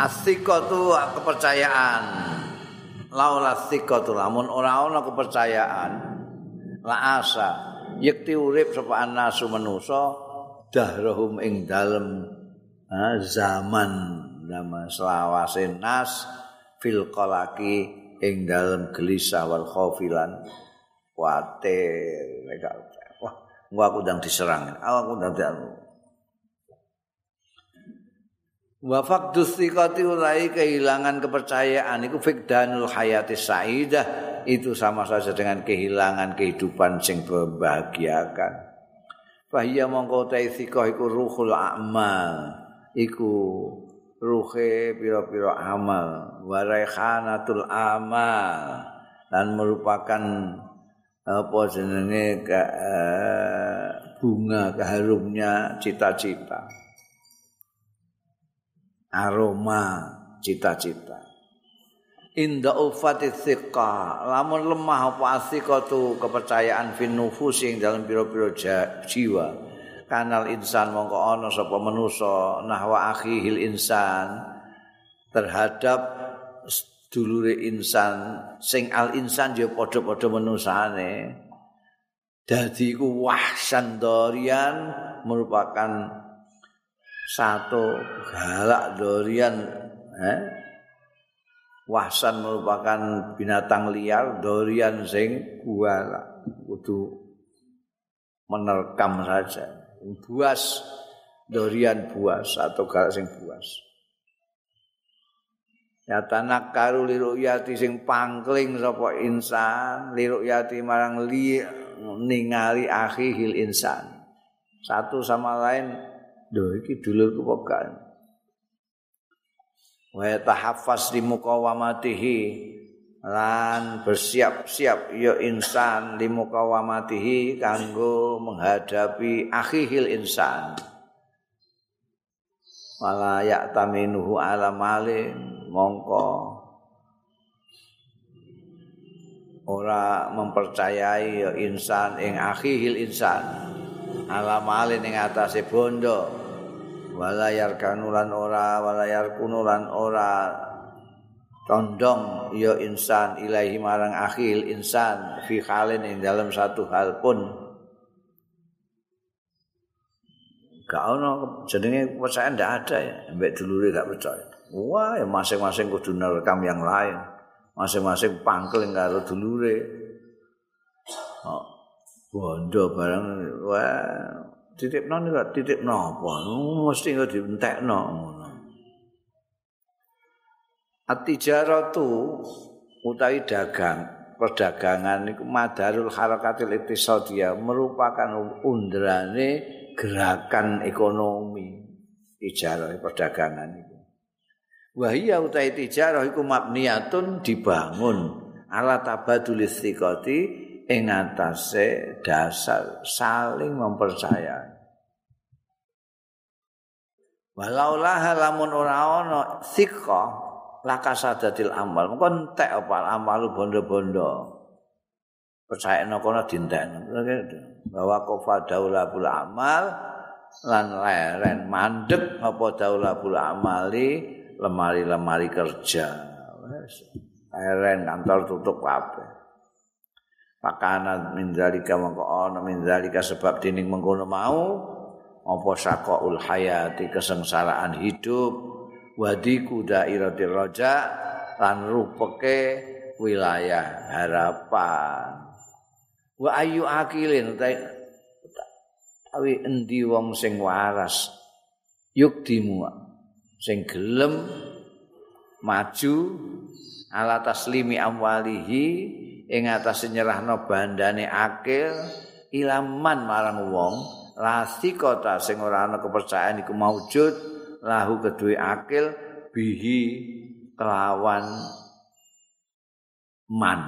Asikatu kepercayaan. Laula sikatu lamun ora ana kepercayaan. La asa. Yekti urip sapa anasu manusa dahrahum ing dalem zaman. Zaman selawase nas fil qalaki ing dalem gelisah wal khaufilan kuatir. Wah gua aku ndang diserang. Aku ndang Wa faqdu thiqati ulai kehilangan kepercayaan. Iku fikdanul hayati saidah. Itu sama saja dengan kehilangan kehidupan sing membahagiakan. Fahiya mongko ta iku ruhul amal. Iku ruhe pira-pira amal. Wa raihanatul amal. Dan merupakan apa jenenge eh, bunga keharumnya cita-cita. Aroma cita-cita. Inda ufati thiqa, lamun lemah apa tu kepercayaan fin nufus yang dalam piro-piro jiwa. Kanal insan mongko ana sapa manusa nahwa akhihil insan terhadap dulure insan sing al insan ya padha-padha manusane. Dadi ku wahsan merupakan satu galak dorian eh? wahsan merupakan binatang liar dorian sing galak. Kudu menerkam saja. Buas dorian buas atau galak sing buas. Ya tanak karu liru yati sing pangkling sapa insan liru yati marang li ningali akhihil insan. Satu sama lain Lho iki dulurku kok gak. Wa tahaffaz di muqawamatihi lan bersiap-siap ya insan di muqawamatihi kanggo menghadapi akhihil insan. Wala ya'taminuhu ala malin mongko ora mempercayai ya insan ing akhihil insan ala malin ing atase bondo walayar kanulan ora walayar kunulan ora. Condong ya insan ilahi marang akhil insan fi halin ing dalam satu hal pun. Gak ono jenenge kepercayaan ndak ada ya. Mbek dulure gak percaya. Wah ya masing-masing kudu nerekam yang lain. Masing-masing pangkel karo dulure. Oh, bondo barang wah titip non ora titip napa mesti kok dientekno ngono. Atijaratu utawi dagang perdagangan iku madarul harakatil iktisadiyah merupakan undrane gerakan ekonomi ijarah perdagangan itu wahia utawi tijarah iku mabniyatun dibangun ala tabadul istiqati ing atase dasar saling mempercayai. Walau lah lamun ora ana thiqa lakasadatil amal. Mengko entek apa amal bondo-bondo. Percaya no kono dintekno. Bahwa kofa daulabul amal lan leren mandek apa daulabul amali lemari-lemari kerja. Leren kantor tutup kabeh. Pakana min zalika mongko ana min zalika sebab dining mengkono mau apa saqaul hayati kesengsaraan hidup wadiku dairatir raja lan rupeke wilayah harapan. Wa ayu akilin awi endi wong sing waras yuk dimu sing gelem maju ala taslimi amwalihi ing atas nyerahno bandane akil ilaman marang wong lasi kota sing ora ana kepercayaan iku maujud lahu kedue akil bihi kelawan man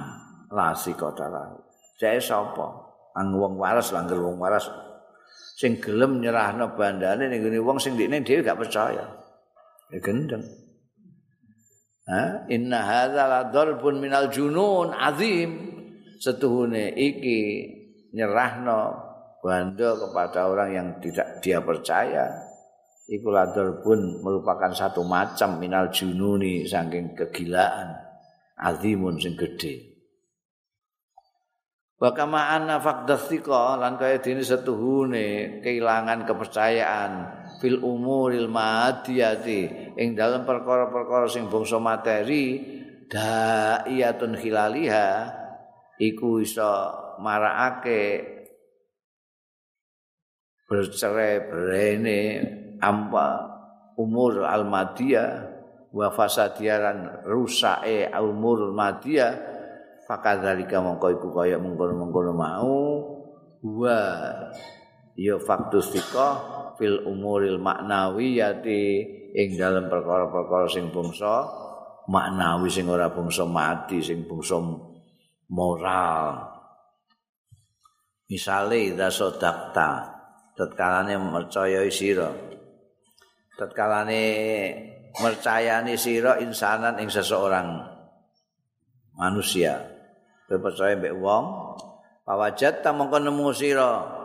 lasi kota lahu. Jae sapa? Ang wong waras langgel wong waras. Sing gelem nyerahno bandane ning wong sing dikne dhewe gak percaya. Ya gendeng Inna hadza la minal junun azim. Setuhune iki nyerahno bando kepada orang yang tidak dia percaya. iku pun merupakan satu macam minal jununi saking kegilaan azimun sing gede wa kama anna faqdathika lan kaya dene setuhune kehilangan kepercayaan fil umuril madiyati ing dalam perkara-perkara sing bangsa materi daiyatun khilaliha iku iso marakake bercerai berene amba umur al-madiyah wa fasadiyaran rusae umur al-madiyah fakadzalika mongko iku kaya mengkono-mengkono mau wa ya faktus fil umuril maknawiyati ing dalam perkara-perkara sing bangsa maknawi sing ora bangsa mati sing bangsa moral. Misale ida sodakta tetkalane percaya sira. Tetkalane mercayani sira insanan ing seseorang manusia. Percaya mbek wong pawajat ta mongko nemu sira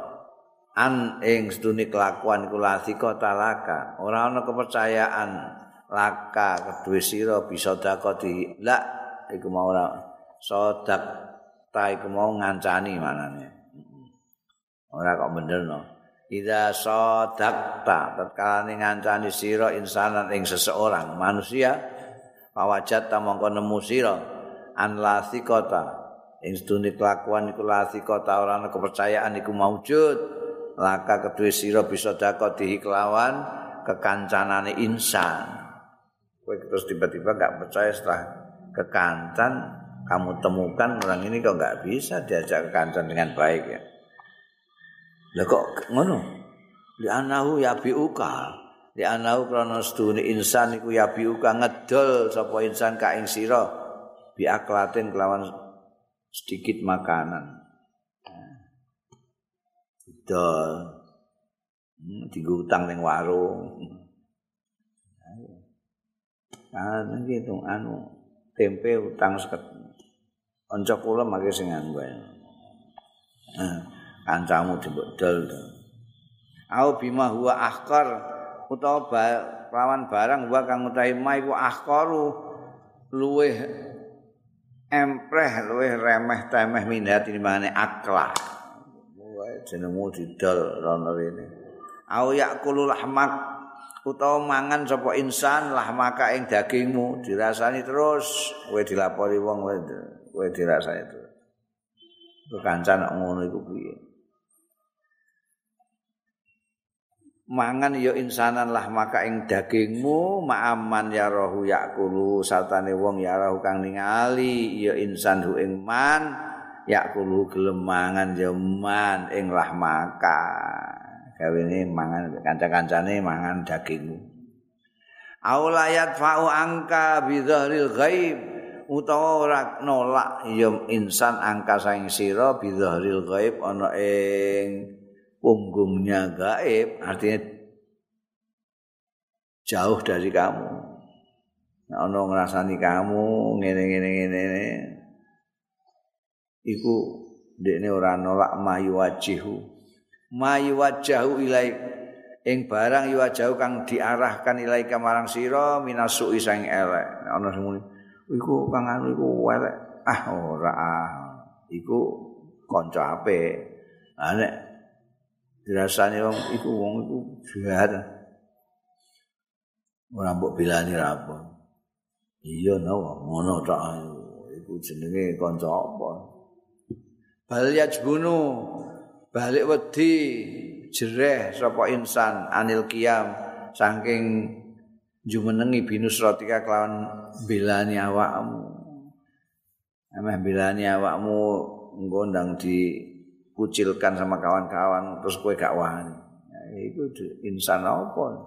an ing sedune kelakuan iku lasika talaka. Ora ana kepercayaan laka kedue sira bisa dakoti la iku mau ora. Sodak ta iku mau ngancani manane ora kok bener no Ida sodakta tatkala ngancani sira insanan ing seseorang manusia pawajat ta mongko nemu sira. An lasikota ing sedune kelakuan iku lasikota ora ana kepercayaan iku maujud laka kedue sira bisa dakot kelawan kekancanane insan kowe terus tiba-tiba gak percaya setelah kekancan kamu temukan orang ini kok gak bisa diajak kekancan dengan baik ya Lah kok ngono? Li anahu ya biuka. Li anahu krana sedune insan iku ya biuka ngedol sapa insan ka ing sira bi aklatin kelawan sedikit makanan. Hmm, Tiga utang ning warung. Ah, gitu anu tempe utang seket. Onco kula mangke sing anu bae. kancamu dibedol. Au bima huwa ahkar utawa lawan barang wa kang utahe ma iku ahkaru luweh empreh luweh remeh temeh minat dimane akla. Wae jenengmu didol rono rene. Au yakulu lahmak utawa mangan sapa insan lahmaka ing dagingmu dirasani terus kowe dilapori wong kowe dirasani terus. Kekancan ngono iku piye? mangan ya insanan lah maka ing dagingmu ma'aman ya rohu yakulu satane wong ya rohu kang ningali ya insan hu ing man yakulu ya man ing lah maka gawene mangan kanca-kancane mangan dagingmu. Aulayat fa'u angka bidhahril ghaib utawa ora nolak ya insan angka saing sira bidhahril ghaib ana ing punggungnya gaib artinya jauh dari kamu. Ono ngrasani kamu ngene ngene ngene ngene iku dekne ora nolak mayu wajihu mayu wajahu ilai ing barang yu wajahu kang diarahkan ilai marang sira minasuki sang elek ono sing iku kang anu iku elek ah ora ah iku kanca apik ah nek dirasani wong iku wong iku jahat. Ora mbok bilani ra apa. Iya no, ngono tok iku jenenge kanca apa. Bal yajbunu balik wedi jereh sapa insan anil kiam saking jumenengi binus rotika kelawan bilani awakmu. Ameh bilani awakmu ngondang di kucilkan sama kawan-kawan terus kowe gak wani. Ya, itu insan apa?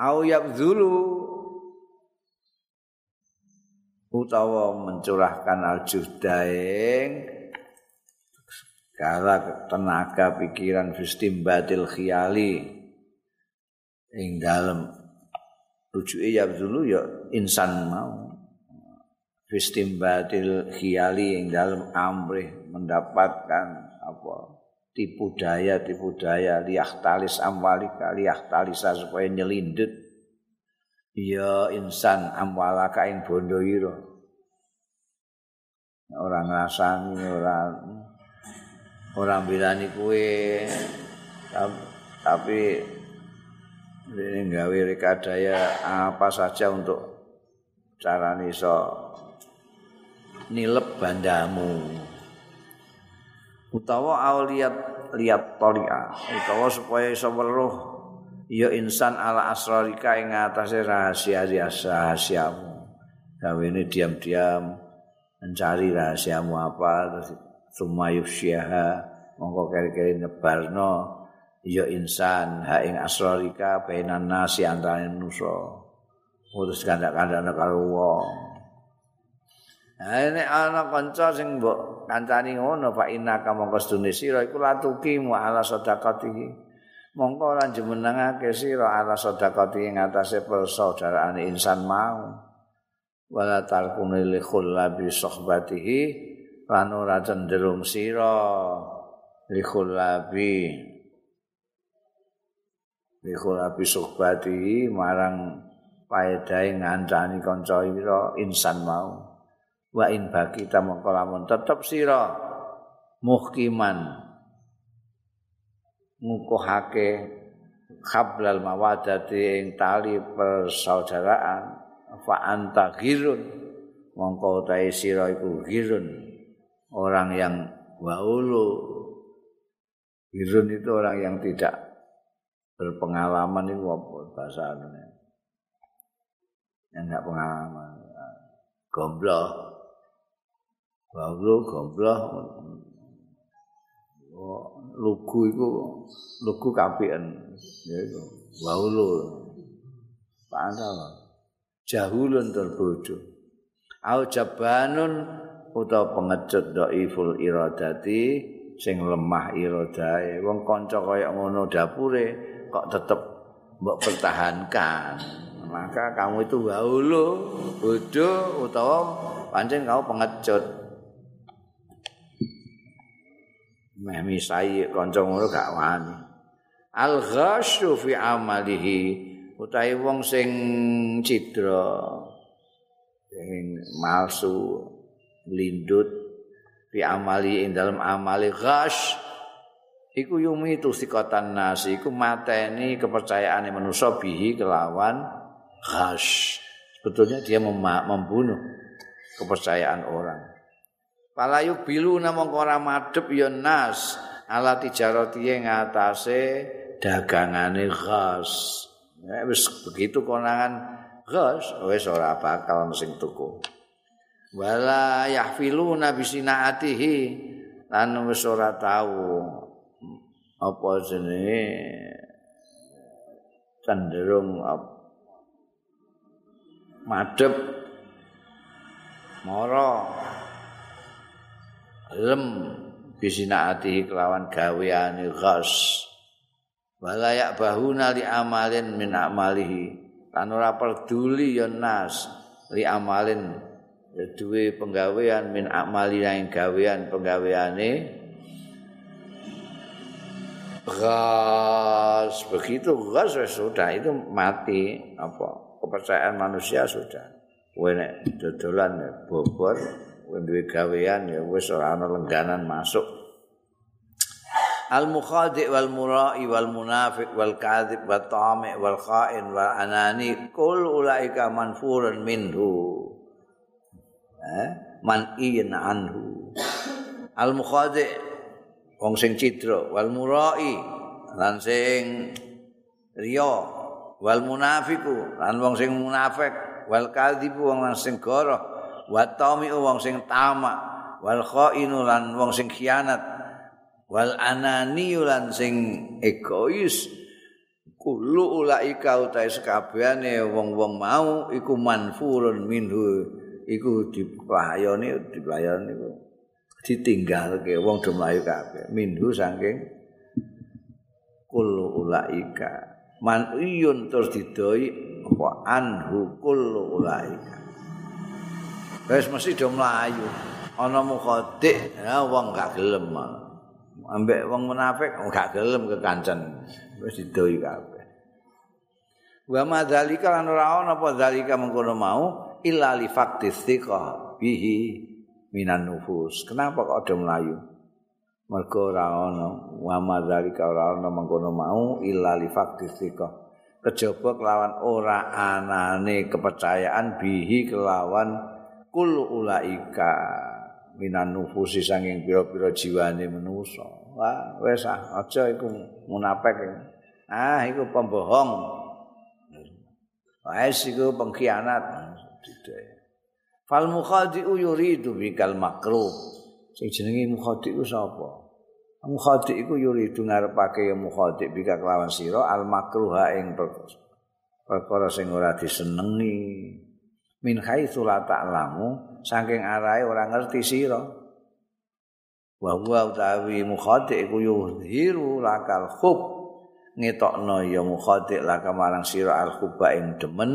Au yabzulu utawa mencurahkan aljuhdaing kala tenaga pikiran fistimbatil khiyali ing dalem. Rujuke yabzulu ya insan mau. Fistimbatil khiyali ing dalem amrih mendapatkan apa? Tipu daya tipu daya liah talis amwalika liah talisa supaya nyelindut. Ya insan amwalaka ing bondo ira. Orang ngrasani orang orang bilani kue tapi ini gawe rekadaya apa saja untuk cara iso nilep bandamu. Utawa auliyat liat tolia. Utawa supaya iso weruh ya insan ala asrarika ing atase rahasia rahasiamu. Gawene diam-diam mencari rahasiamu apa terus sumayusyaha mongko kere-kere nyebarno ya insan ha ing asrarika bainan nasi antarané manusa urus kandak-kandakne karo wong Nah, ana kanca sing mbok kancani ngono fa inna ka mongko sedune sira iku latuki mu ala sedekati. Mongko ora jemenengake sira ala sedekati ing atase persaudaraan insan mau. Wala tarkuni li khullabi sohbatihi lan ora cenderung sira li khullabi li khullabi sohbatihi marang paedahe ngancani kanca ira insan mau. wa in baki ta mongko lamun tetep sira muhkiman. Ngukuhake khablal mawadati ing tali persaudaraan fa anta ghirun. Mongko tae sira iku ghirun orang yang waulu ghirun itu orang yang tidak berpengalaman itu apa bahasa yang enggak pengalaman gombloh Bawlo gombloh. Oh, lugu iku lugu kapian ya iku. Bawlo. Pantal. Jahulun terbodoh. Au jabanun utawa pengecut dhaiful iradati sing lemah iradae. Wong kanca kaya ngono dapure kok tetep mbok pertahankan. Maka kamu itu baulo, bodoh utawa pancen kamu pengecut. meh misai kanca ngono gak wani al ghasyu fi amalihi utahe wong sing cidra sing malsu lindut fi amali ing dalam amali. Ghasy iku yumi itu sikatan nasi iku mateni kepercayaane manusia bihi kelawan ghasy sebetulnya dia membunuh kepercayaan orang. Palayu bilu namung ora madhep ya nas. Ala tijarati ing atase dagangane ghas. Wis begitu konangan ghas wis ora bakal sing tuku. Wala yahfiluna bisinaatihi. Lan wis ora tau apa jenenge cenderung madhep mara lem bisinaati kelawan gaweane ghas walayak bahuna li amalin min amalihi. Lan ora peduli ya nas li amalin duwe penggawean min amali yang gawean penggaweane. Gas begitu gas sudah itu mati. Apa? Kepercayaan manusia sudah. Wene dodolan bobor duwe gawean ya wis ora ana lengganan masuk. Al mukhadi wal murai wal munafiq wal kadzib wat tami wal khain wal anani kul ulaika manfurun minhu eh? Man anhu. Al mukhadi wong sing cidra wal murai lan sing riya. Wal munafiqu lan wong sing munafik. Wal kadzib wong sing goroh. Wa tami'u wong sing tamak. Wal khainu lan wong sing khianat. Wal anani lan sing egois. Kulo ulaika utahe sekabehane wong-wong mau iku manfurun minhu iku diplayoni diplayoni iku ditinggalke wong do mlayu kabeh. Minhu saking kulo ulaika. Man iyun terus didoi apa anhu kulo ulaika. Wes mesti do mlayu. Ana mukhadik, ya wong gak gelem. ambek wong munafik gak gelem kekancan. Wis didoi kabeh. Wa madzalika lan ora ana apa zalika mengkono mau illa li fakti bihi minan nufus kenapa kok ada melayu mergo ora ana wa madzalika ora ana mengkono mau illa li fakti kejaba kelawan ora anane kepercayaan bihi kelawan kul ulaika minan nufusi sanging pira-pira jiwane manusa. Wah, wis ah, aja iku munafik. Ah, iku pembohong. Wis iku pengkhianat. Fal mukhadi'u yuridu bikal makruh. Sing jenenge mukhadi'u sapa? Mukhadi' iku yuridu ngarepake ya mukhadi' bika kelawan sira al makruha ing perkara sing ora disenengi. Min haitsu la ta'lamu saking arahe ora ngerti sira wa huwa utawi mukhati iku yuhiru lakal khub ngetokno ya mukhati laka marang sira al khuba ing demen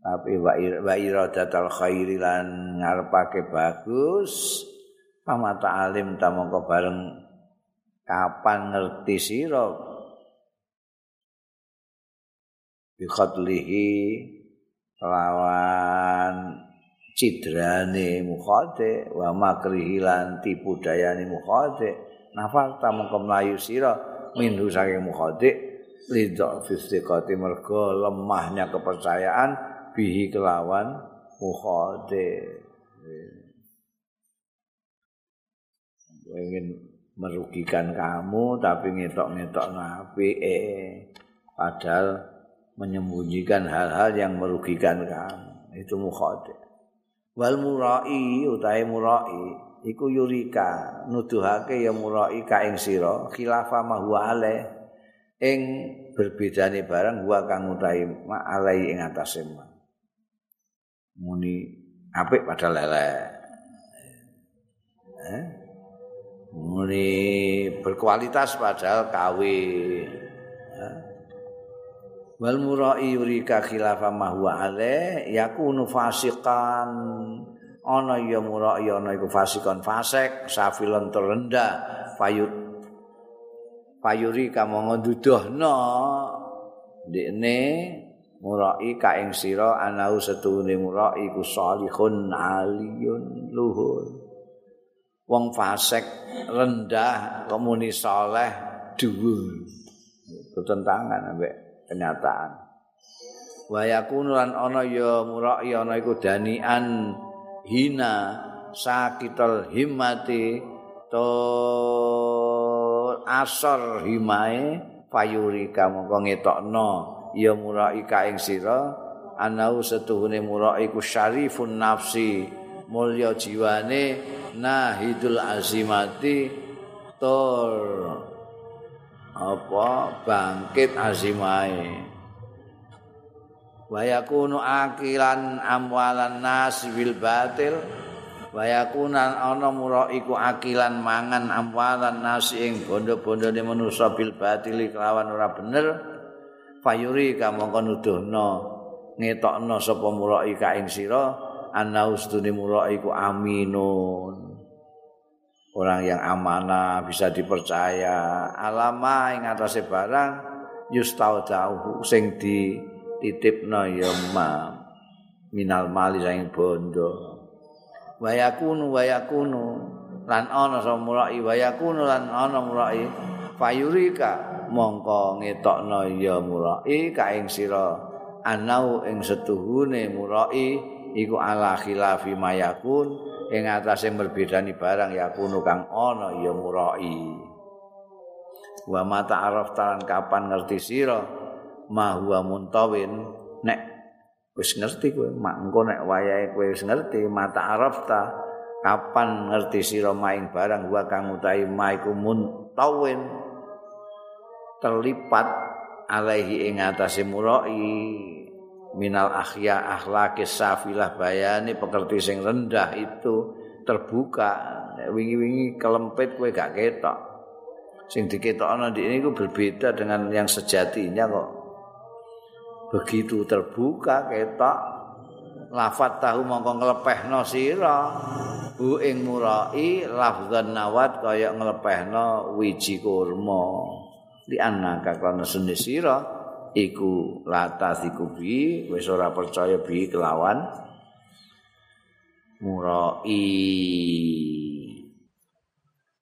tapi wa iradatul khairi lan ngarepake bagus pamata alim ta mongko bareng kapan ngerti sira? Bi khatlihi lawan cidrane mukhate wa makrihi lan tipu dayane mukhate nafal ta mengko mlayu sira minhu saking mukhate lidha fistiqati mergo lemahnya kepercayaan bihi kelawan mukhate ingin merugikan kamu tapi ngetok-ngetok ngapi eh padahal menyembunyikan hal-hal yang merugikan kamu. Itu mukhate wal murai utahe murai iku yurika. Nuduhake ya murai ka ing sira khilafa ma huwa ale ing berbedane barang huwa kang utahe ma alai ing atase ma muni apik padahal elek eh? Muni berkualitas padahal kawe eh? wal murai yurika khilafa ma huwa ale yakunu fasikan. Ana ya murai ana iku fasikon fasik safilon terendah. Payut payuri kamu ngeduduhno dekne murai ka ing sira anau setune murai iku salihun aliyun luhur. Wong fasik rendah komuni saleh dhuwur. Bertentangan ambek kenyataan. Wa yakunu lan ana ya murai ana iku danian hina sakitul himmati to asor himae payuri kamu kok ngetokno ya murai ka ing sira anau setuhune murai ku syarifun nafsi mulya jiwane nahidul azimati tur apa bangkit azimae. Wa yakunu akilan amwalan nas bil batil wa yakunan ana muraiku akilan mangan amwalan nas ing bondo-bondone manusa bil batil kelawan ora bener fayuri kamu kon nuduhno ngetokno sapa murai ka ing sira ana ustune muraiku aminun. Orang yang amanah bisa dipercaya. Alama ing atase barang yustaudau sing di titipno ya ma minal mali sing bondo. Wayakunu wayakunu lan ana samurai wayakunu lan ana murai fayurika mongko ngetokno ya murai ka ing sira anau ing setuhune murai iku ala khilafi mayakun ing atase merbedani barang ya kuno kang ana ya murai. Wa mata araf taran kapan ngerti sira ma huwa muntawin nek wis ngerti kowe mak engko nek wayahe kowe wis ngerti mata araf ta kapan ngerti sira maing barang wa kang utahi ma iku muntawin terlipat alaihi ing atase murai minal akhya akhlaki safilah bayani pekerti sing rendah itu terbuka. Wingi-wingi kelempit kowe gak ketok. Sing diketokno di ini berbeda dengan yang sejatinya kok. Begitu terbuka ketok lafat tahu mongko nglepehno sira. Hu ing murai lafzan nawat kaya nglepehno wiji kurma di anaka kana sene sira iku latasiku bi wis ora percaya bi kelawan. Murai.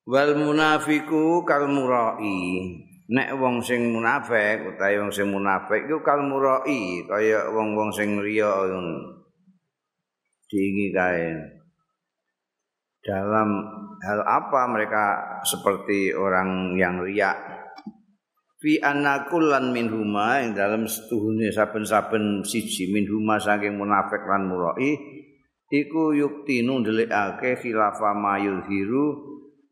Wal munafiku kal murai. Nek wong sing munafik utawa wong sing munafik iku kal murai kaya wong-wong sing riya diingi kae. Dalam hal apa mereka seperti orang yang riak fi anakulan min huma yang dalam setuhune saben-saben siji min huma saking munafik lan murai iku yuktinu ndelikake khilafa mayul hiru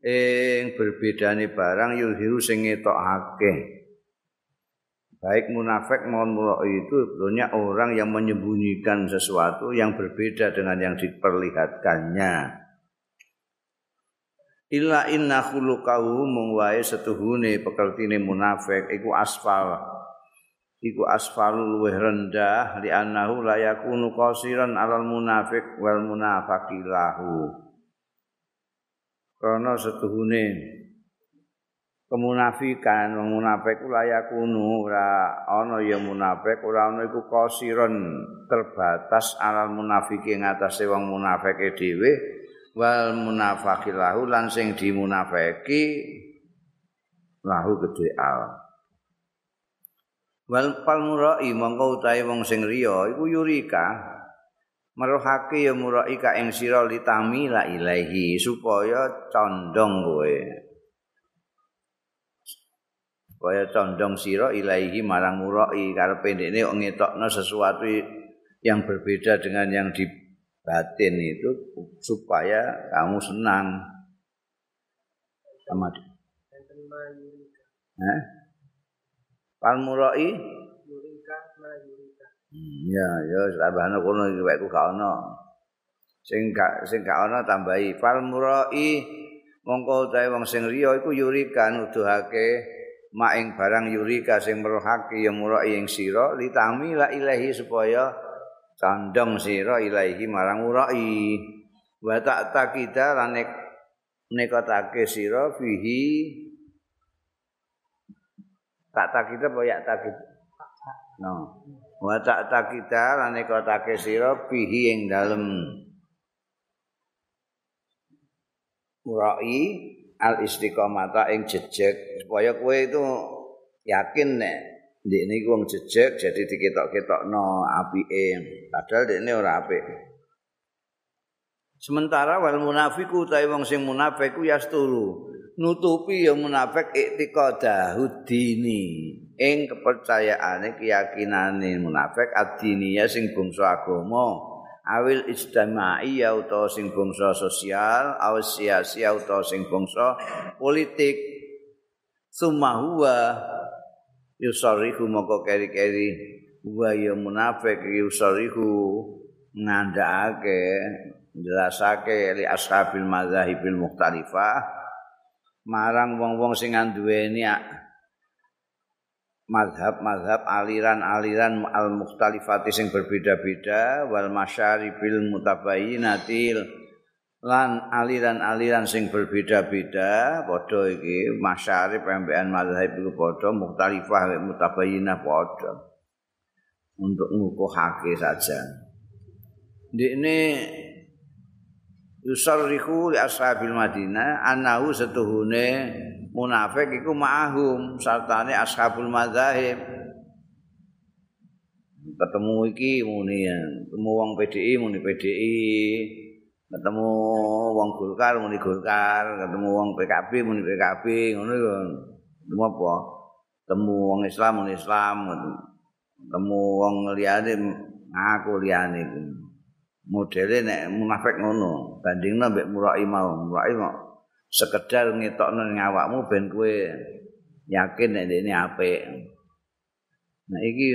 ing berbedane barang yulhiru sing ngetokake. Baik munafik maupun murai itu sebetulnya orang yang menyembunyikan sesuatu yang berbeda dengan yang diperlihatkannya illa inna khuluqahu mung wae setuhune pekertine munafik. Iku asfal. Iku asfal luweh rendah li annahu la yakunu qasiran alal munafik wal munafaqilahu karena setuhune kemunafikan wong munafik ku layak kunu ora ana ya munafik ora ana iku qasiran terbatas alal munafiki ing atase wong munafike dhewe wal munafaqi lahu lan sing dimunafiki lahu gede al. Wal palmurai mongko utahe wong sing riya iku yurika. Meruhake ya murai ka ing sira litami la ilahi supaya condong kowe. Supaya condong sira ilahi marang murai karepe ndekne ngetokno sesuatu yang berbeda dengan yang di batin itu supaya kamu senang sama dia. Eh? Palmurai? Hmm, ya, ya, tambahnya kono iki ku gak ono. Sing gak sing gak ono tambahi palmurai mongko utahe wong sing riya iku yurika nuduhake mak ing barang yurika sing merohake ya murai ing sira litami la ilahi supaya condong sira ilahi marang urai. Wa tak takida lan nekotake sira fihi. Tak takida apa ya takid? No. Wa tak takida lan nekotake sira fihi ing dalem. Urai al istiqomata ing jejeg. Supaya kowe itu yakin nek Dik ini wong jejek jadi diketok-ketok no api Padahal dik ini ora api. Sementara wal munafiku tapi wong sing munafiku ya Nutupi yang munafik iktiqadah hudini. Ing kepercayaane keyakinane munafik adini ya sing bangsa agama. Awil ijtamai ya utawa sing bangsa sosial, awil siasi ya utawa sing bangsa politik. Summa huwa yusarihu moko keri-keri. Wa ya munafik. Yusarihu ngandhake jelasake li ashabil madzahibil mukhtalifah. Marang wong-wong sing nduweni mazhab-mazhab aliran-aliran al-mukhtalifati sing berbeda-beda wal masyaribil mutabayyinatil lan aliran-aliran sing berbeda-beda padha iki masyarif pembean mazhab iku padha mukhtalifah wa mutabayyinah padha. Untuk ngukuhake saja. Ndekne yusarrihu li ashabil madinah anahu setuhune munafik iku ma'ahum sartane ashabul mazahib ketemu iki muni ketemu wong PDI muni PDI ketemu wong Golkar muni Golkar, ketemu wong PKB muni PKB, ngono iku. Ketemu apa? Ketemu wong Islam muni Islam, ketemu wong liyane ngaku liyane iku. Modele nek munafik ngono, bandingna mbek murai mau, murai mau sekedar ngetokno ning awakmu ben kowe yakin nek ini apik. Nah iki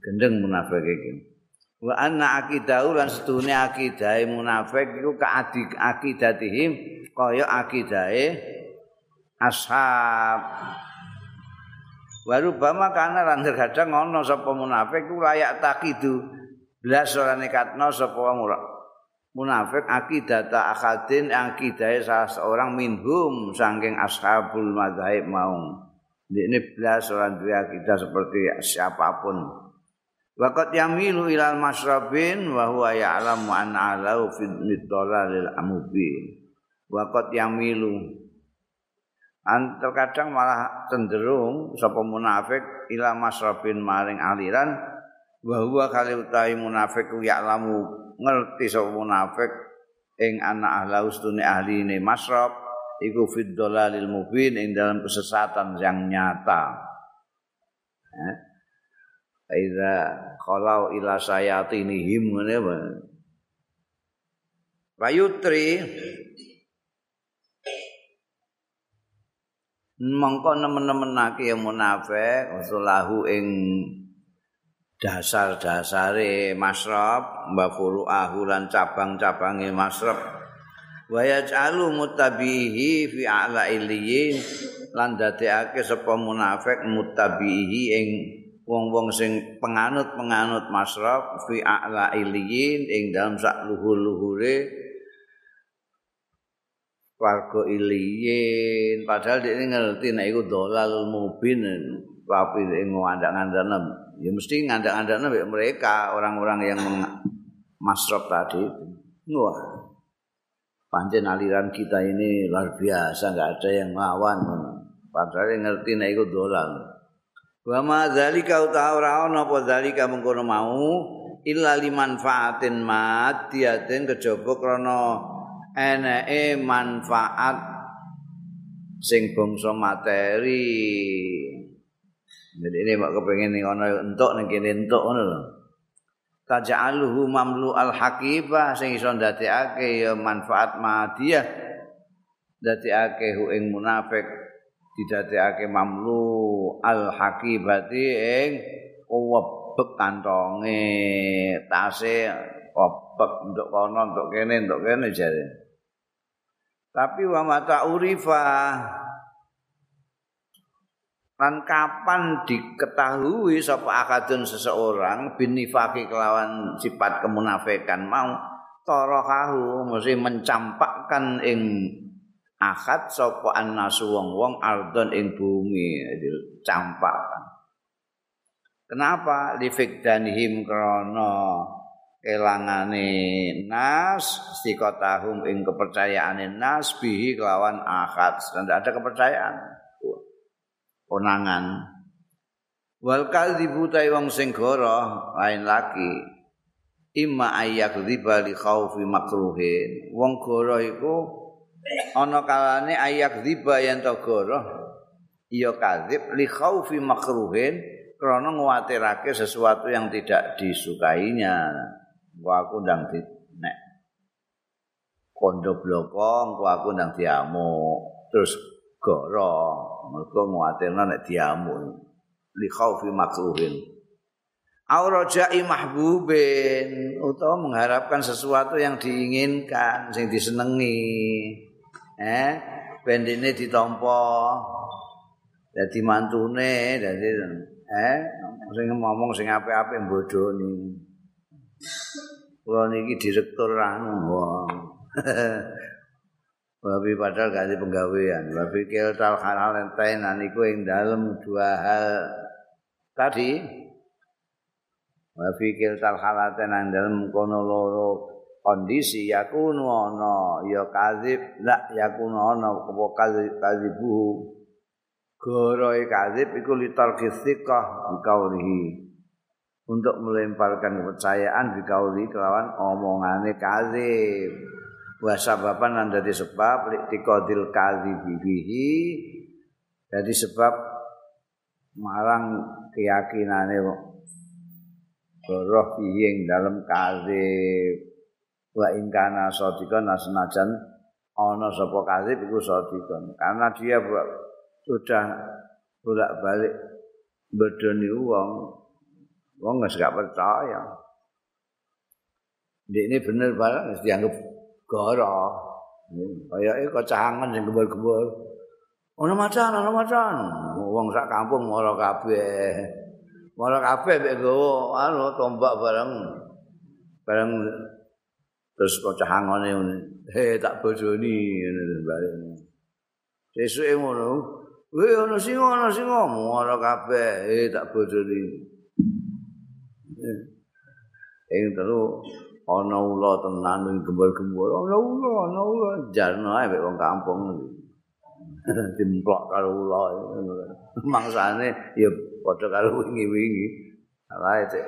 gendeng munafik iki. Wa anna aqidahu lan sedune akidahe munafik iku kaadik akidatihim kaya akidahe ashab. Waru bama kana lan terkadang ana sapa munafik ku layak takidu. Blas ora nekatno sapa wong munafik akidata akadin akidah salah seorang minhum saking ashabul madzhab mau ini belas orang dua akidah seperti siapapun Waqat yamilu ilal masrabin wa huwa ya'lamu an alau fi dhalalil amubin. Waqat yamilu. An terkadang malah cenderung sapa munafik ila masrabin maring aliran wa huwa kali utawi munafik ya'lamu ngerti sapa munafik ing anak ahla ustune ahli ini masrab iku fid dalalil mubin ing dalam kesesatan yang nyata. Eh Aida kalau ila sayatinihim ngene apa? Bayutri mongko nemen-nemenake munafik usulahu ing dasar-dasare masrab mbafuru ahulan cabang-cabange masrab. Wa yaj'alu mutabihi fi a'la iliyin lan dadekake sapa munafik mutabihi ing wong-wong sing penganut-penganut masrab fi a'la iliyin ing dalam sak luhur-luhure warga iliyin. Padahal dia ngerti nek iku dolal mubin tapi ing ngandang-ngandang ya mesti ngandak-ngandaknya mereka orang-orang yang masrok tadi. Wah panjen aliran kita ini luar biasa nggak ada yang melawan padahal yang ngerti nek iku dolan wa ma zalika utawa ana apa zalika mengkono mau illa limanfaatin madiyatin kejaba krana eneke manfaat sing bangsa materi Jadi ini mak kepengen nih ono entuk nih kini entuk ono loh. Taja'aluhu mamlu al hakibah sing iso ndadekake ya manfaat madiyah. Ndadekake hu ing munafik didadekake mamlu al hakibati ing webek kantonge tase webek untuk kono untuk kene untuk kene jare. Tapi wa mata urifah Lan kapan diketahui sapa akadun seseorang binifaki kelawan sifat kemunafikan mau torohahu mesti mencampakkan ing akad sapa annasu wong-wong ardon ing bumi dicampakkan. Kenapa lifikdanihim krana kelangane nas sikotahum ing kepercayaane nas bihi kelawan akad. Tidak ada kepercayaan. konangan wal kadzibu wong sing goro lain lagi imma ayak riba li khaufi makruhin wong goro iku ana kalane ayak riba yen to iya kadzib li khaufi makruhin krana nguwatirake sesuatu yang tidak disukainya. Gua aku ndang di nek kondo bloko aku ndang diamuk terus goro mergo muatirna nek diamu li khaufi makruhin. Au raja'i mahbubin utawa mengharapkan sesuatu yang diinginkan sing disenengi eh bendine ditampa dadi mantune dadi eh sing ngomong sing apik-apik bodoni kula niki direktur anu Babi padahal ada penggawean. Babi kiltal halal enten aniku yang dalam dua hal tadi. Babi kiltal halal enten dalam kono loro kondisi yakunu ono ya kazib la yakunu ono kepo kazib kazibu goroi kazib iku litar kisikoh dikaulihi untuk melemparkan kepercayaan dikauli kelawan omongane kazib wa sababan lan dadi sebab liqadil kadhibi bihi. Dadi sebab marang keyakinane roh ing dalam kadzib wa ing kana sadika nasnajan ana sapa kadzib iku sadika karena dia sudah bolak-balik bedoni wong wong gak percaya ini bener barang dianggap gara. Kayake kecangen sing gembul-gembul. Ono macan, ono macan. Wong sak kampung mara kabeh. Mara kabeh mek gowo anu tombak bareng. Bareng terus bocah angone he tak bojoni ngene bali sesuke ngono we ono sing ono sing ngono kabeh he tak bojoni ing telu ana ula tenan ning gembul-gembul ana ula ana ula. Jarno ae wong kampung. Dimplok karo ula mangsane ya padha karo wingi-wingi. Ae cek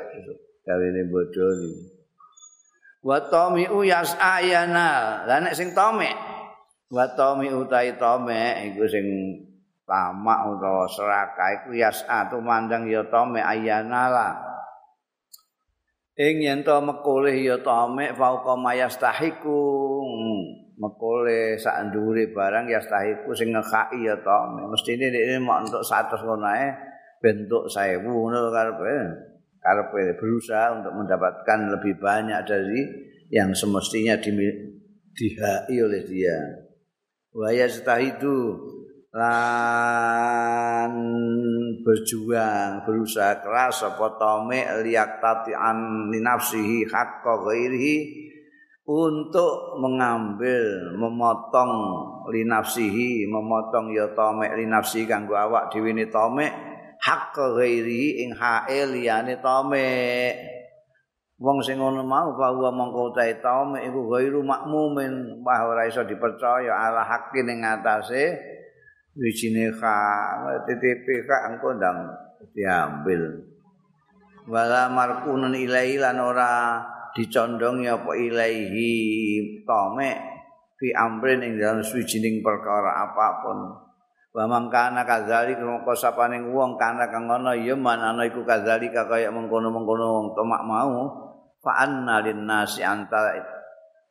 kawene bodho iki wa tami uyas ayana la nek sing tome wa tami utai tome iku sing tamak utawa serakah iku yas atu mandang ya tome ayana ing yen to mekole ya tamek fauqa mayastahiku mekole sak ndure barang ya stahiku sing ngekaki ya tamek mestine nek mok entuk 100 ngono ae bentuk 1000 ngono karepe karepe berusaha untuk mendapatkan lebih banyak dari yang semestinya dihai oleh dia. Wa yastahidu lan berjuang berusaha keras apa tome liak tatian linafsihi hakka ghairihi untuk mengambil memotong linafsihi memotong ya tome linafsi kanggo awak dhewe ne tome hakka ghairihi ing hae liyane tome. Wong sing ngono mau bahwa mongko utahe tome iku ghairu makmumin. Wah ora iso dipercaya ala haqqin ing atase wijine ka TTP ka engko ndang diambil. Wala markunun ilahi lan ora dicondongi apa ilahi tome fi amrin ing dalam suwijining perkara apapun wa mangkana kadzali mongko sapaning wong kana kang ngono ya manana iku kadzali kaya mengkono-mengkono wong tomak mau. Fa anna lin nasi anta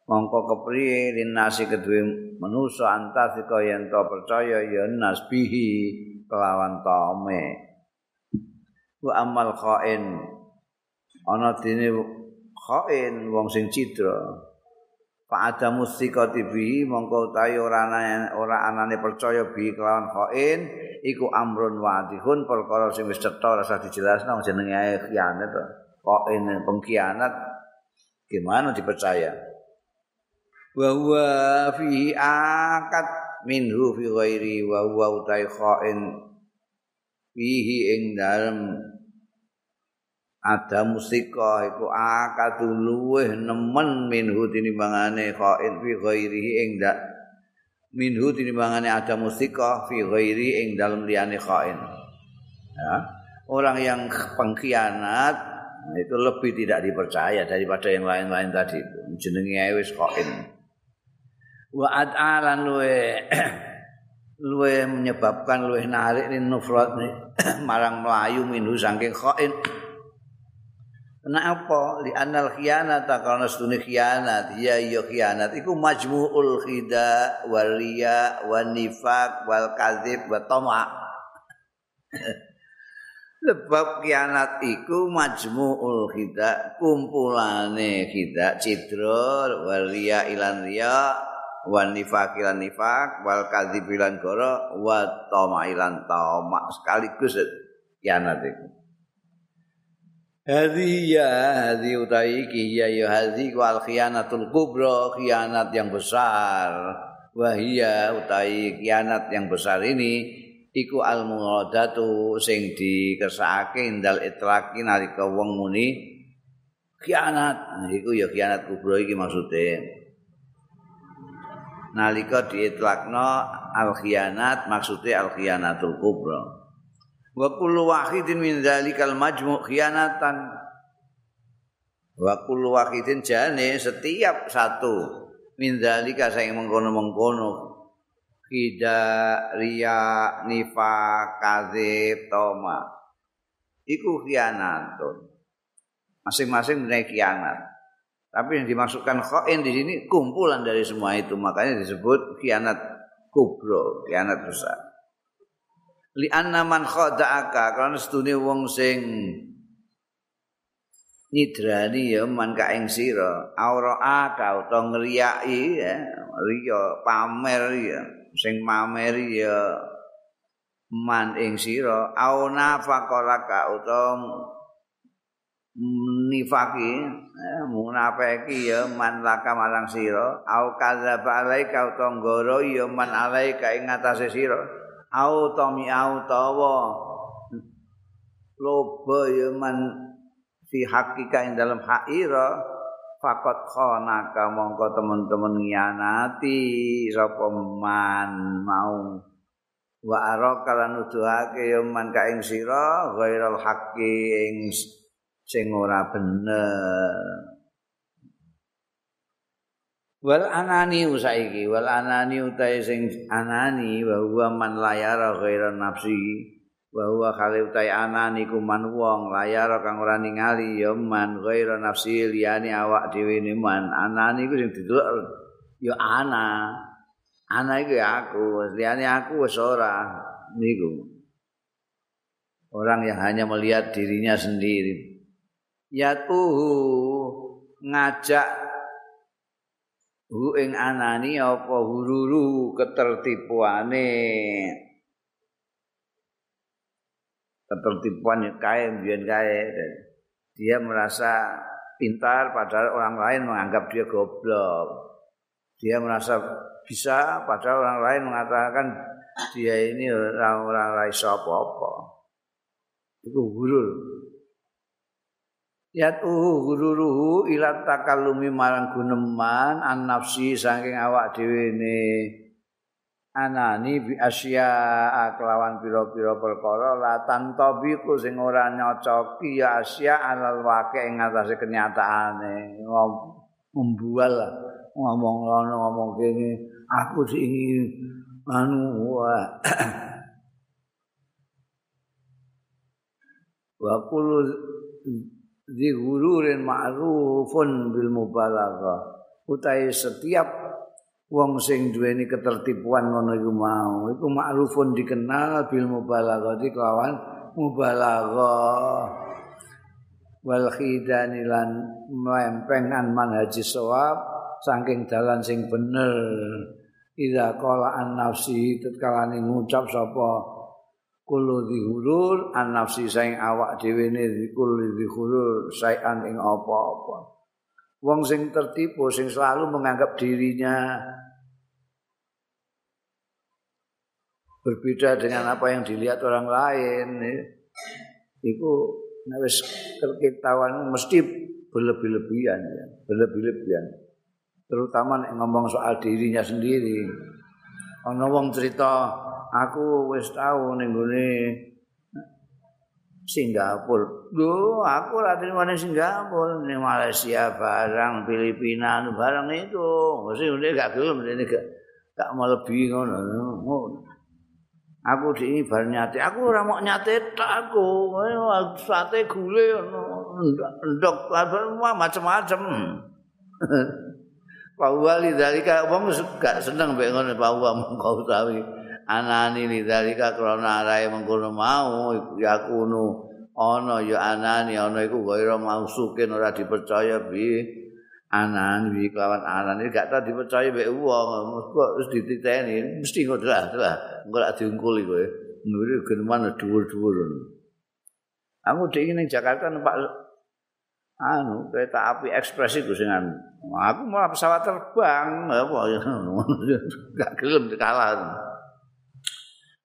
mongko kepriye linasi kedue manusa antas kaya yen to percaya ya nasbihi kelawan tome. Wa amal khain ana dene khain wong sing cidra fa ada mustikati bi mongko utahe ora ora anane percaya bi kelawan khain iku amrun wadihun perkara sing wis cetha rasa dijelasno jenenge ae khianat to. Khain pengkhianat gimana dipercaya? Wa huwa fihi akad minhu fi ghairi wa huwa utai khain fihi ing dalem ada musika iku akad luweh nemen minhu tinimbangane khain fi ghairi ing dak minhu tinimbangane ada musika fi ghairi ing dalem liyane khain. Ya. Orang yang pengkhianat itu lebih tidak dipercaya daripada yang lain-lain tadi. Jenenge wis khain. Wa ad'alan luwe luwe menyebabkan luwe narik nufrat marang melayu minhu saking khain Kenapa? Li anal khianat karena setune khianat. Ya iya khianat iku majmu'ul khida wal riya wan nifaq wal kadzib wa tama. Sebab khianat iku majmu'ul khida kumpulane khida cidra wal riya ilan riya wan nifaq lan nifaq wal kadzibilan goro wa tamailan tamak sekaligus kianat iku Hadi ya hadi utai iki ya ya hadi wal khianatul kubra khianat yang besar. Wahia utai khianat yang besar ini iku al muradatu sing dikersakake ndal itlaqi nalika wong muni khianat. Iku ya khianat kubra iki maksude. Nalika diitlakno al khianat maksude al khianatul kubra wa kullu wahidin min dzalikal majmu' khianatan. Wa kullu wahidin jane setiap satu min dzalika sing mengkono-mengkono. Kida riya nifaq kadzib toma iku khianatun. Masing-masing menaik khianat. Tapi yang dimaksudkan khain di sini kumpulan dari semua itu. Makanya disebut kianat kubro, kianat besar. Li anna man khada'aka. Karena setune wong sing nidrani ya man ka ing sira. Aura aka utawa ngriyaki ya. Riya pamer ya. Sing mameri ya. Man ing sira. Auna faqaraka utawa nifaki eh, munafiki ya. Man laka marang sira. Au kadzaba alaika utanggara ya. Man alaika ing atase sira au tami au tawa loba ya man fi hakika ing dalam haira fakot khonaka mongko teman-teman ngianati sapa man mau. Wa araka lan nuduhake ya man ka ing sira ghairal haqqi ing sing ora bener wal anani usaiki wal anani utahe sing anani wa huwa man layara ghairan nafsi wa huwa khali utahe anani ku man wong layara kang ora ningali ya man ghairan nafsi liyane awak dhewe ne man. Anani ku sing didelok ya ana. Ana iku aku liyane aku wis ora niku. Orang yang hanya melihat dirinya sendiri. Yatuhu ngajak hu ing anani apa hururu ketertipuane? Ketertipuan kae biyen kae. Dia merasa pintar padahal orang lain menganggap dia goblok. Dia merasa bisa padahal orang lain mengatakan dia ini orang-orang lain apa-apa. Itu hurur yatu gururuhu ila takallumi marang guneman an nafsi saking awak dhewe ne anani bi asya kelawan pira-pira perkara la tantabiku sing ora nyocoki ya asya alal wake ing atase kenyataane. Membual ngomong lono ngomong kene aku sing anu wa zihururin ma'rufun bil mubalaghah. Utahe setiap wong sing duweni ketertipuan ngono iku mau. Iku ma'rufun dikenal bil mubalaghah. Kelawan mubalaghah. Wal khidani lan mempengan manhaji sawab saking dalan sing bener. Ida qala an nafsi tatkala ngucap sapa kulo dihurur an nafsi saing awak dhewe ne kulo dihurur sayan ing apa-apa. Wong sing tertipu sing selalu menganggap dirinya berbeda dengan apa yang dilihat orang lain itu wis ketahuan mesti berlebih-lebihan ya. Berlebih-lebihan. Terutama nek ngomong soal dirinya sendiri. Ana wong cerita aku wis tau ning gone Singapura. Lho, aku ora trimo ning Singapura, ning Malaysia barang, Filipina barang itu. Mesti ngene gak gelem ini gak gak mau lebih ngono. Aku di ini bar nyate, aku ora mau nyate tak aku. Sate gule ndok macam-macam. Pak Wali dari wong gak seneng mbek ngono Pak Wali mengko utawi. Anani lidzalika krana arae mengkono mau ya kuno ana ya anani ana iku wae mausukin ora dipercaya bi. Anani bi kawan anani gak tau dipercaya mbek wong. Kok wis dititeni mesti ngono lah engko lak diungkul iku nuri geneman dhuwur-dhuwur aku dhewe ning Jakarta numpak anu kereta api ekspres itu sing aku malah pesawat terbang apa ya? Gak gelem kalah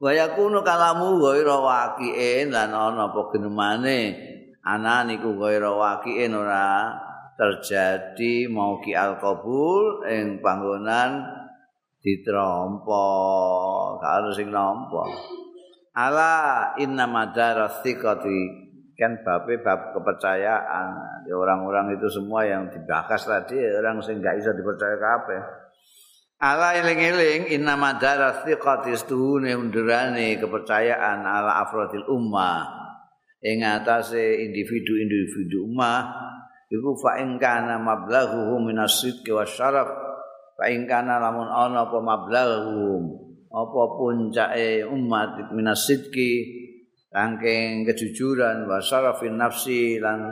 Waya kuno kalamu ghaira waqi'in lan ana apa genemane? Ana niku ghaira waqi'in ora terjadi mau ki alqabul ing panggonan ditrompo karo sing nampa. Ala inna madarasiqati kan babe bab kepercayaan. Orang-orang itu semua yang dibahas tadi orang sing gak bisa dipercaya kabeh Ala eling-eling inna madara thiqatis tuhune undurane kepercayaan ala afrodil ummah. Ing atase individu-individu ummah iku fa ing kana mablaghuhum minasidqi wasyaraf fa ing kana lamun ana apa mablaghuhum apa puncake umat minasidqi rangkeng kejujuran wa syarafin nafsi lan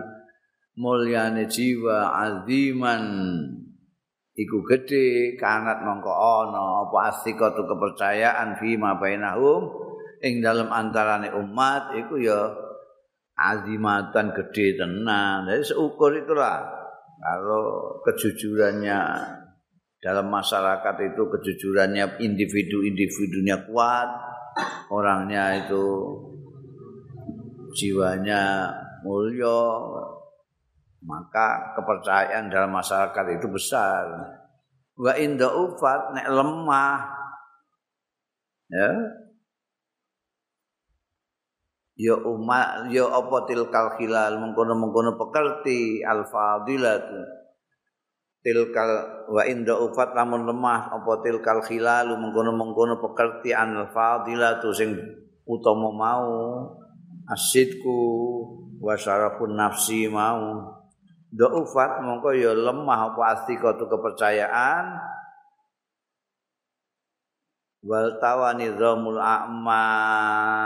mulyane jiwa aziman iku gedhe kanat mongko ana apa asikatu kepercayaan fi ma bainahum. Ing dalam antarane umat iku ya azimatan gede tenan. Jadi seukur itulah kalau kejujurannya dalam masyarakat itu kejujurannya individu-individunya kuat, orangnya itu jiwanya mulia, maka kepercayaan dalam masyarakat itu besar. Wa inda ufat nek lemah. Ya. Ya umat ya apa tilkal khilal mengkono-mengkono pekerti al fadilat tilkal wa inda ufat lamun lemah apa tilkal khilal mengkono-mengkono pekerti al fadilat sing utama mau. Asidku wa syarafun nafsi mau do ufat mongko ya lemah apa astika kepercayaan. Wal tawani zamul a'man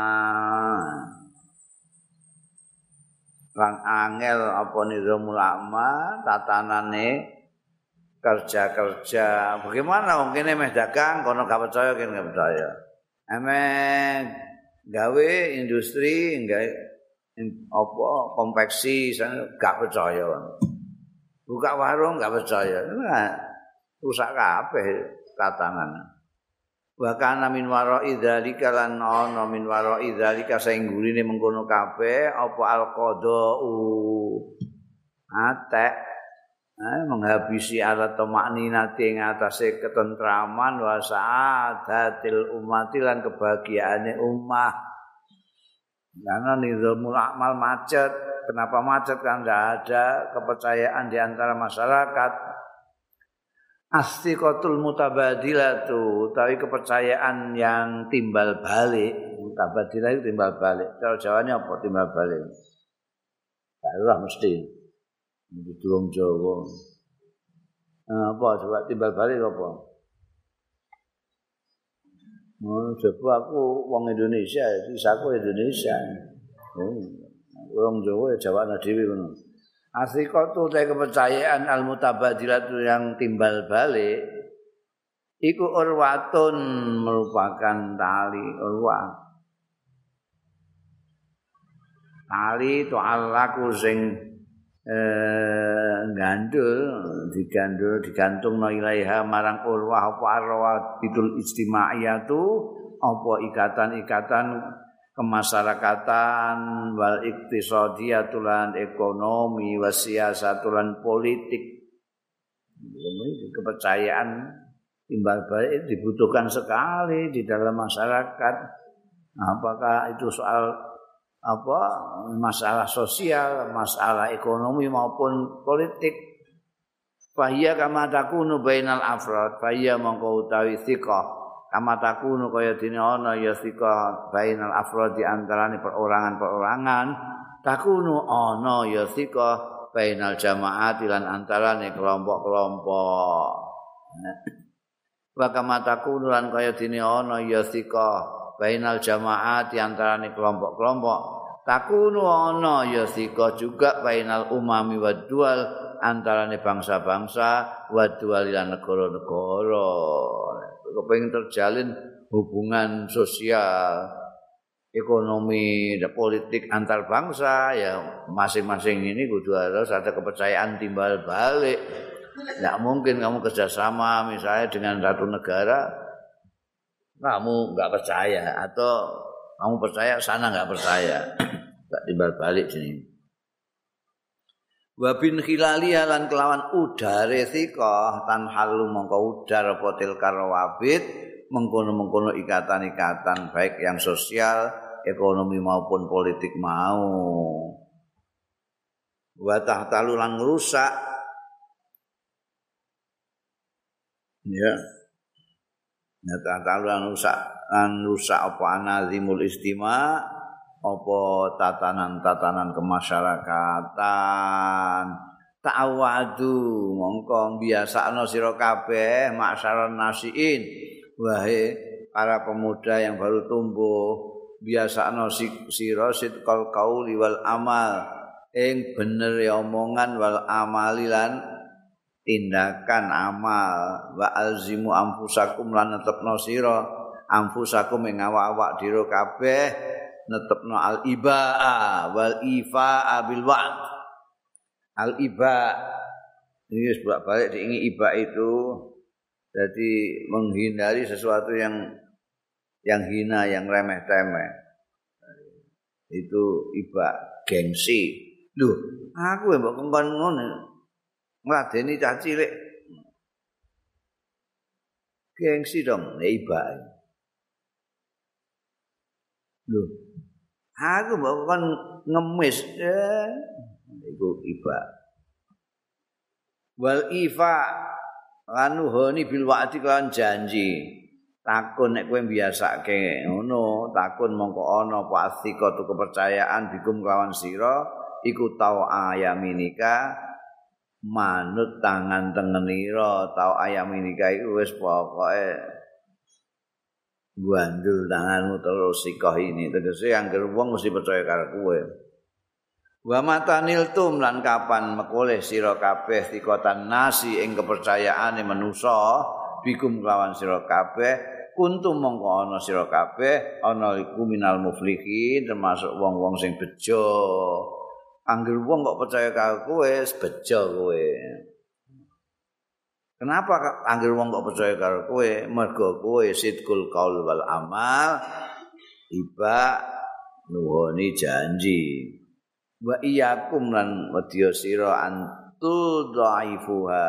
lan angel apa nizamul amma tatanane kerja-kerja. Bagaimana wong kene meh dagang kono gak percaya kene gak percaya. Emeh gawe industri gawe apa konveksi gak percaya. Buka warung gak percaya. Rusak kabeh tatanan wa kana min wara'i dzalika lan ana min wara'i dzalika sing gurine mengkono kabeh apa alqadau. Atek. Eh, menghabisi alat tomakninati ing atase ketentraman wa saadatil umati lan kebahagiaane ummah karena nizamul amal macet. Kenapa macet? Kan tidak ada kepercayaan di antara masyarakat. Astiqatul mutabadilatu tapi kepercayaan yang timbal balik. Mutabadilah itu timbal balik. Kalau jawanya apa timbal balik? Barulah mesti. Di durung Jawa. Apa? Coba timbal balik apa Oh, coba aku wong Indonesia, sisaku Indonesia. Oh, wong Jawa ya Jawa dhewe ngono. Asiqatu te kepercayaan al mutabadilatu yang timbal balik iku urwatun merupakan tali urwa tali alaku sing eh, gandul digandul digantung no ilaiha marang urwa apa arwa bidul istimaiyatu apa ikatan-ikatan kemasyarakatan wal iktisadiatulan ekonomi wasiasatulan politik. Kepercayaan timbal balik dibutuhkan sekali di dalam masyarakat. Apakah itu soal apa masalah sosial masalah ekonomi maupun politik. Fahiyya kama takunu bainal afrad. Fahiyya mongkau utawi thiqah. Kama takunu kaya dene ana ya sika bainal afradi antarané perorangan-perorangan. Takunu ana ya sika bainal jamaat lan antarané kelompok-kelompok. Wa kama takunu lan kaya dene ana ya sika bainal jamaat antarané kelompok-kelompok takunu ana ya sika juga bainal umami wa dual antarané bangsa-bangsa wa dual lan negara-negara kepengin terjalin hubungan sosial, ekonomi, dan politik antar bangsa, ya masing-masing ini kudu harus ada kepercayaan timbal balik. Tidak mungkin kamu kerjasama misalnya dengan satu negara, kamu nggak percaya atau kamu percaya sana nggak percaya, nggak timbal balik sini. wa bin khilali lan kelawan udare sika tan halu mongko udar apa til karawabit mengkono-mengkono ikatan-ikatan baik yang sosial, ekonomi maupun politik mau. Wa tahtalu lan rusak. Ya. Ya tahtalu lan rusak, lan rusak apa anazimul istima' apa tatanan-tatanan kemasyarakatan. Ta'awadu mongko biasakno sira kabeh maksaran nasiin. Wahai para pemuda yang baru tumbuh biasakno sira sitkal qauli wal amal. Ing bener omongan wal amali lan tindakan amal. Wa alzimu ampusakum lan netepno sira. Ampusakum ing awak-awak dira kabeh netepno al ibaa wal ifa bil wa'd. Al iba. Ini sebab balik diingi iba itu. Jadi menghindari sesuatu yang yang hina yang remeh temeh itu iba gengsi. Lho aku mbok kongkon ngono ngladeni cah cilik. Gengsi dong iba lho. Aku mbok kon ngemis eh iku iba. Wal ifa lanuhoni bil wa'di kan janji. Takun nek kowe biasake ngono takun mongko ana asika tu kepercayaan bikum kawan sira iku tau ayaminika manut tangan tengenira tau ayaminika iku wis pokoke gandul tanganmu terus sikoh ini. Tegese anggere wong mesti percaya karo kowe. Wa matanil tum lan kapan mekoleh sira kabeh tikotan nasi ing kepercayaane manusa bikum lawan sira kabeh kuntum mongko ana sira kabeh ana iku minal muflihin termasuk wong-wong sing bejo anggere wong kok percaya karo kowe bejo kowe Kenapa anggere wong kok percaya karo kowe? Mergo kowe sidkul qaul wal amal iba nuhoni janji. Wa iyyakum lan wedya sira antu dhaifuha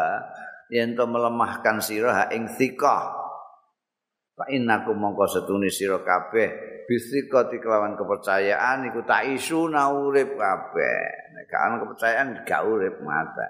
yen to melemahkan sira ing thikah. Fa innakum mongko setune sira kabeh bisika kelawan kepercayaan iku tak isu urip kabeh. Nek kepercayaan gak urip mata.